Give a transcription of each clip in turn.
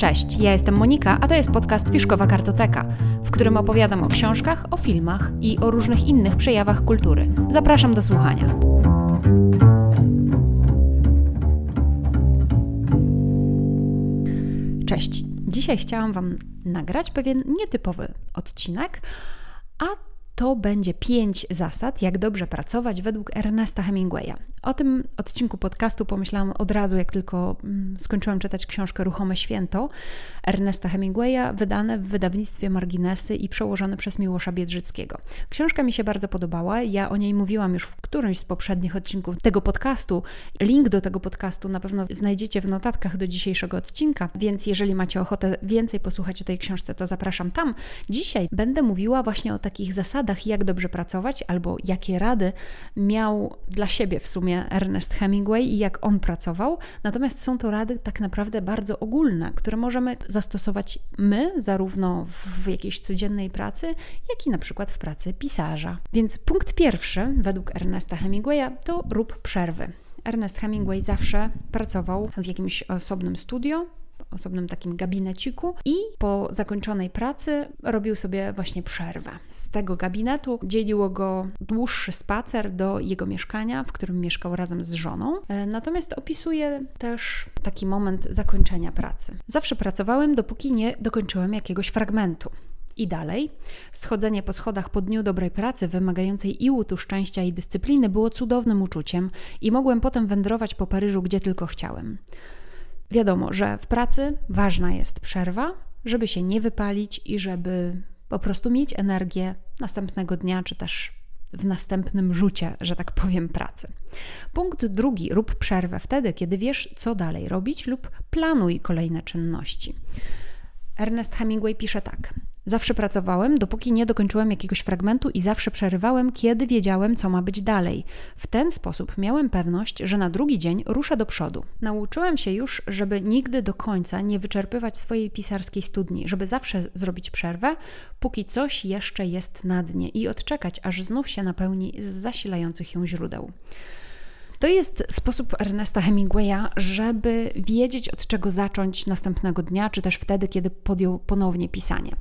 Cześć, ja jestem Monika, a to jest podcast Fiszkowa Kartoteka, w którym opowiadam o książkach, o filmach i o różnych innych przejawach kultury. Zapraszam do słuchania. Cześć. Dzisiaj chciałam Wam nagrać pewien nietypowy odcinek, a to będzie pięć zasad, jak dobrze pracować według Ernesta Hemingwaya. O tym odcinku podcastu pomyślałam od razu, jak tylko mm, skończyłam czytać książkę Ruchome Święto Ernesta Hemingwaya, wydane w wydawnictwie Marginesy i przełożone przez Miłosza Biedrzyckiego. Książka mi się bardzo podobała. Ja o niej mówiłam już w którymś z poprzednich odcinków tego podcastu. Link do tego podcastu na pewno znajdziecie w notatkach do dzisiejszego odcinka, więc jeżeli macie ochotę więcej posłuchać o tej książce, to zapraszam tam. Dzisiaj będę mówiła właśnie o takich zasadach, jak dobrze pracować, albo jakie rady miał dla siebie w sumie Ernest Hemingway i jak on pracował. Natomiast są to rady tak naprawdę bardzo ogólne, które możemy zastosować my, zarówno w jakiejś codziennej pracy, jak i na przykład w pracy pisarza. Więc punkt pierwszy, według Ernesta Hemingwaya, to rób przerwy. Ernest Hemingway zawsze pracował w jakimś osobnym studio, osobnym takim gabineciku i po zakończonej pracy robił sobie właśnie przerwę. Z tego gabinetu dzieliło go dłuższy spacer do jego mieszkania, w którym mieszkał razem z żoną. E, natomiast opisuje też taki moment zakończenia pracy. Zawsze pracowałem, dopóki nie dokończyłem jakiegoś fragmentu. I dalej, schodzenie po schodach po dniu dobrej pracy, wymagającej i łutu szczęścia i dyscypliny, było cudownym uczuciem i mogłem potem wędrować po Paryżu, gdzie tylko chciałem. Wiadomo, że w pracy ważna jest przerwa, żeby się nie wypalić i żeby po prostu mieć energię następnego dnia, czy też w następnym rzucie, że tak powiem, pracy. Punkt drugi: rób przerwę wtedy, kiedy wiesz, co dalej robić, lub planuj kolejne czynności. Ernest Hemingway pisze tak: Zawsze pracowałem, dopóki nie dokończyłem jakiegoś fragmentu i zawsze przerywałem, kiedy wiedziałem, co ma być dalej. W ten sposób miałem pewność, że na drugi dzień ruszę do przodu. Nauczyłem się już, żeby nigdy do końca nie wyczerpywać swojej pisarskiej studni, żeby zawsze zrobić przerwę, póki coś jeszcze jest na dnie i odczekać, aż znów się napełni z zasilających ją źródeł. To jest sposób Ernesta Hemingwaya, żeby wiedzieć, od czego zacząć następnego dnia, czy też wtedy, kiedy podjął ponownie pisanie.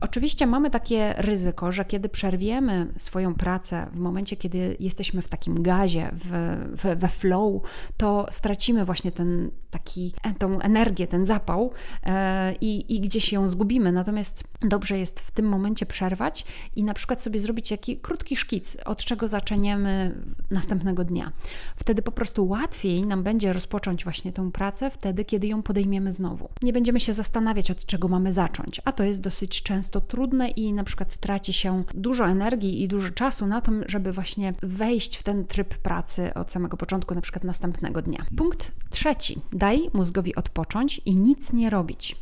Oczywiście mamy takie ryzyko, że kiedy przerwiemy swoją pracę w momencie, kiedy jesteśmy w takim gazie, w, w, we flow, to stracimy właśnie ten taki, e, tą energię, ten zapał e, i, i gdzieś ją zgubimy. Natomiast dobrze jest w tym momencie przerwać i na przykład sobie zrobić jakiś krótki szkic, od czego zaczniemy następnego dnia. Wtedy po prostu łatwiej nam będzie rozpocząć właśnie tę pracę wtedy, kiedy ją podejmiemy znowu. Nie będziemy się zastanawiać, od czego mamy zacząć, a to jest dosyć często to trudne i na przykład traci się dużo energii i dużo czasu na tym, żeby właśnie wejść w ten tryb pracy od samego początku, na przykład następnego dnia. Punkt trzeci. Daj mózgowi odpocząć i nic nie robić.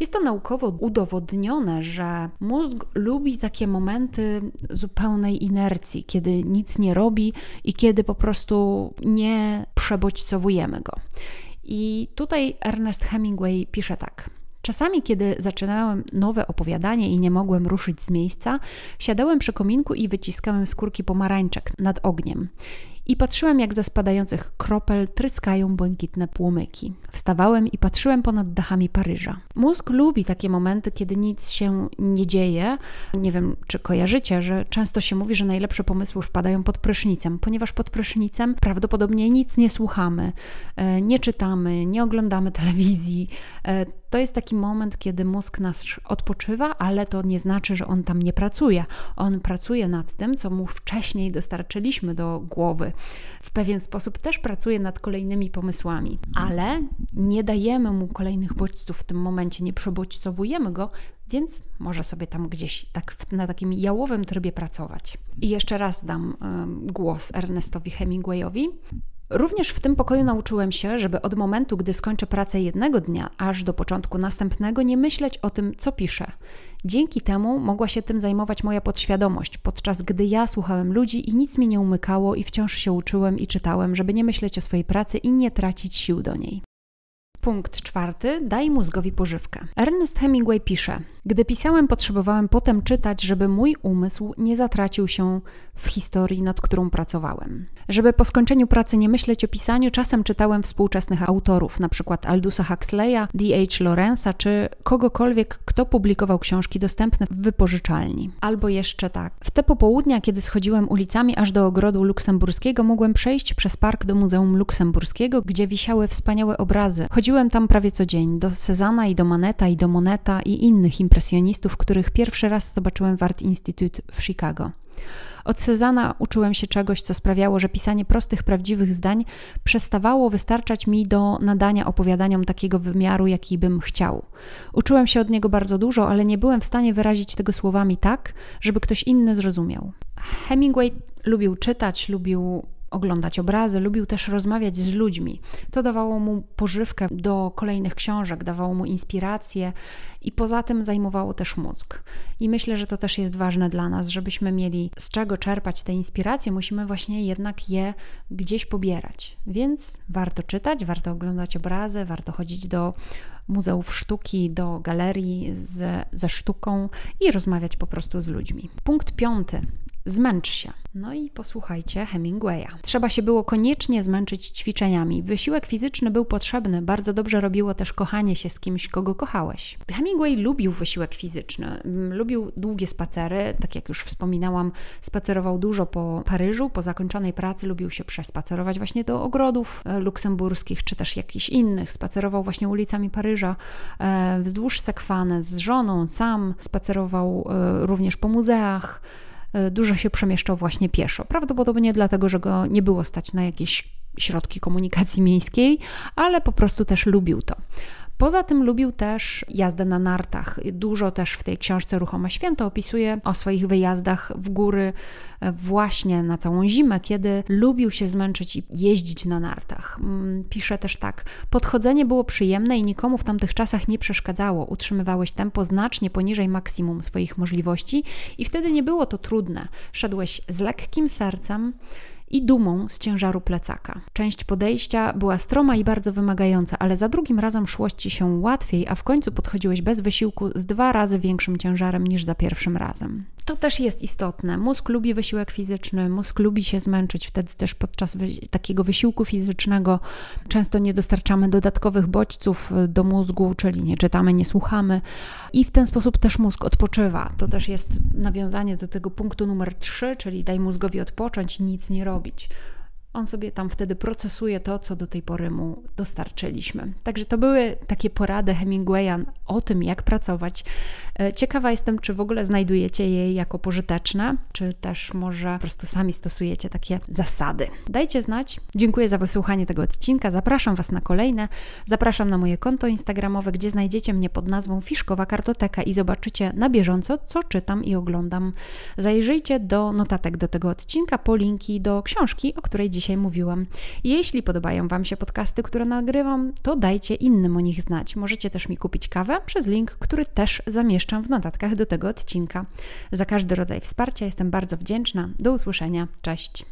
Jest to naukowo udowodnione, że mózg lubi takie momenty zupełnej inercji, kiedy nic nie robi i kiedy po prostu nie przebodźcowujemy go. I tutaj Ernest Hemingway pisze tak. Czasami, kiedy zaczynałem nowe opowiadanie i nie mogłem ruszyć z miejsca, siadałem przy kominku i wyciskałem skórki pomarańczek nad ogniem i patrzyłem, jak ze spadających kropel tryskają błękitne płomyki. Wstawałem i patrzyłem ponad dachami Paryża. Mózg lubi takie momenty, kiedy nic się nie dzieje. Nie wiem, czy kojarzycie, że często się mówi, że najlepsze pomysły wpadają pod prysznicem, ponieważ pod prysznicem prawdopodobnie nic nie słuchamy, e, nie czytamy, nie oglądamy telewizji. To jest taki moment, kiedy mózg nas odpoczywa, ale to nie znaczy, że on tam nie pracuje. On pracuje nad tym, co mu wcześniej dostarczyliśmy do głowy. W pewien sposób też pracuje nad kolejnymi pomysłami, ale nie dajemy mu kolejnych bodźców w tym momencie, nie przebodźcowujemy go, więc może sobie tam gdzieś tak na takim jałowym trybie pracować. I jeszcze raz dam głos Ernestowi Hemingwayowi. Również w tym pokoju nauczyłem się, żeby od momentu, gdy skończę pracę jednego dnia, aż do początku następnego, nie myśleć o tym, co piszę. Dzięki temu mogła się tym zajmować moja podświadomość, podczas gdy ja słuchałem ludzi i nic mi nie umykało i wciąż się uczyłem i czytałem, żeby nie myśleć o swojej pracy i nie tracić sił do niej. Punkt czwarty. Daj mózgowi pożywkę. Ernest Hemingway pisze: Gdy pisałem, potrzebowałem potem czytać, żeby mój umysł nie zatracił się w historii, nad którą pracowałem. Żeby po skończeniu pracy nie myśleć o pisaniu, czasem czytałem współczesnych autorów, np. Aldusa Huxleya, D.H. Lorenza czy kogokolwiek, kto publikował książki dostępne w wypożyczalni. Albo jeszcze tak. W te popołudnia, kiedy schodziłem ulicami aż do ogrodu luksemburskiego, mogłem przejść przez park do Muzeum Luksemburskiego, gdzie wisiały wspaniałe obrazy. Chodziłem tam prawie co dzień, do Cezana i do Maneta i do Moneta i innych impresjonistów, których pierwszy raz zobaczyłem w Art Institute w Chicago. Od Cezana uczyłem się czegoś, co sprawiało, że pisanie prostych, prawdziwych zdań przestawało wystarczać mi do nadania opowiadaniom takiego wymiaru, jaki bym chciał. Uczyłem się od niego bardzo dużo, ale nie byłem w stanie wyrazić tego słowami tak, żeby ktoś inny zrozumiał. Hemingway lubił czytać, lubił oglądać obrazy, lubił też rozmawiać z ludźmi. To dawało mu pożywkę do kolejnych książek, dawało mu inspirację i poza tym zajmowało też mózg. I myślę, że to też jest ważne dla nas, żebyśmy mieli z czego czerpać te inspiracje, musimy właśnie jednak je gdzieś pobierać. Więc warto czytać, warto oglądać obrazy, warto chodzić do muzeów sztuki, do galerii z, ze sztuką i rozmawiać po prostu z ludźmi. Punkt piąty. Zmęcz się. No i posłuchajcie Hemingwaya. Trzeba się było koniecznie zmęczyć ćwiczeniami. Wysiłek fizyczny był potrzebny, bardzo dobrze robiło też kochanie się z kimś, kogo kochałeś. Hemingway lubił wysiłek fizyczny, mm, lubił długie spacery, tak jak już wspominałam, spacerował dużo po Paryżu, po zakończonej pracy lubił się przespacerować właśnie do ogrodów e, luksemburskich, czy też jakichś innych. Spacerował właśnie ulicami Paryża e, wzdłuż Sekwany z żoną, sam spacerował e, również po muzeach. E, dużo się przemieszczał właśnie pieszo. Prawdopodobnie dlatego, że go nie było stać na jakieś środki komunikacji miejskiej, ale po prostu też lubił to. Poza tym lubił też jazdę na nartach. Dużo też w tej książce Ruchome Święto opisuje o swoich wyjazdach w góry e, właśnie na całą zimę, kiedy lubił się zmęczyć i jeździć na nartach. Mm, pisze też tak: Podchodzenie było przyjemne i nikomu w tamtych czasach nie przeszkadzało. Utrzymywałeś tempo znacznie poniżej maksimum swoich możliwości i wtedy nie było to trudne. Szedłeś z lekkim sercem i dumą z ciężaru plecaka. Część podejścia była stroma i bardzo wymagająca, ale za drugim razem szło ci się łatwiej, a w końcu podchodziłeś bez wysiłku z dwa razy większym ciężarem niż za pierwszym razem. To też jest istotne. Mózg lubi wysiłek fizyczny, mózg lubi się zmęczyć, wtedy też podczas takiego wysiłku fizycznego często nie dostarczamy dodatkowych bodźców do mózgu, czyli nie czytamy, nie słuchamy i w ten sposób też mózg odpoczywa. To też jest nawiązanie do tego punktu numer 3, czyli daj mózgowi odpocząć nic nie robić on sobie tam wtedy procesuje to, co do tej pory mu dostarczyliśmy. Także to były takie porady Hemingwaya o tym, jak pracować. E, ciekawa jestem, czy w ogóle znajdujecie je jako pożyteczne, czy też może po prostu sami stosujecie takie zasady. Dajcie znać. Dziękuję za wysłuchanie tego odcinka. Zapraszam Was na kolejne. Zapraszam na moje konto Instagramowe, gdzie znajdziecie mnie pod nazwą Fiszkowa Kartoteka i zobaczycie na bieżąco, co czytam i oglądam. Zajrzyjcie do notatek do tego odcinka po linki do książki, o której dzisiaj dzisiaj mówiłam. Jeśli podobają Wam się podcasty, które nagrywam, to dajcie innym o nich znać. Możecie też mi kupić kawę przez link, który też zamieszczam w notatkach do tego odcinka. Za każdy rodzaj wsparcia jestem bardzo wdzięczna. Do usłyszenia. Cześć.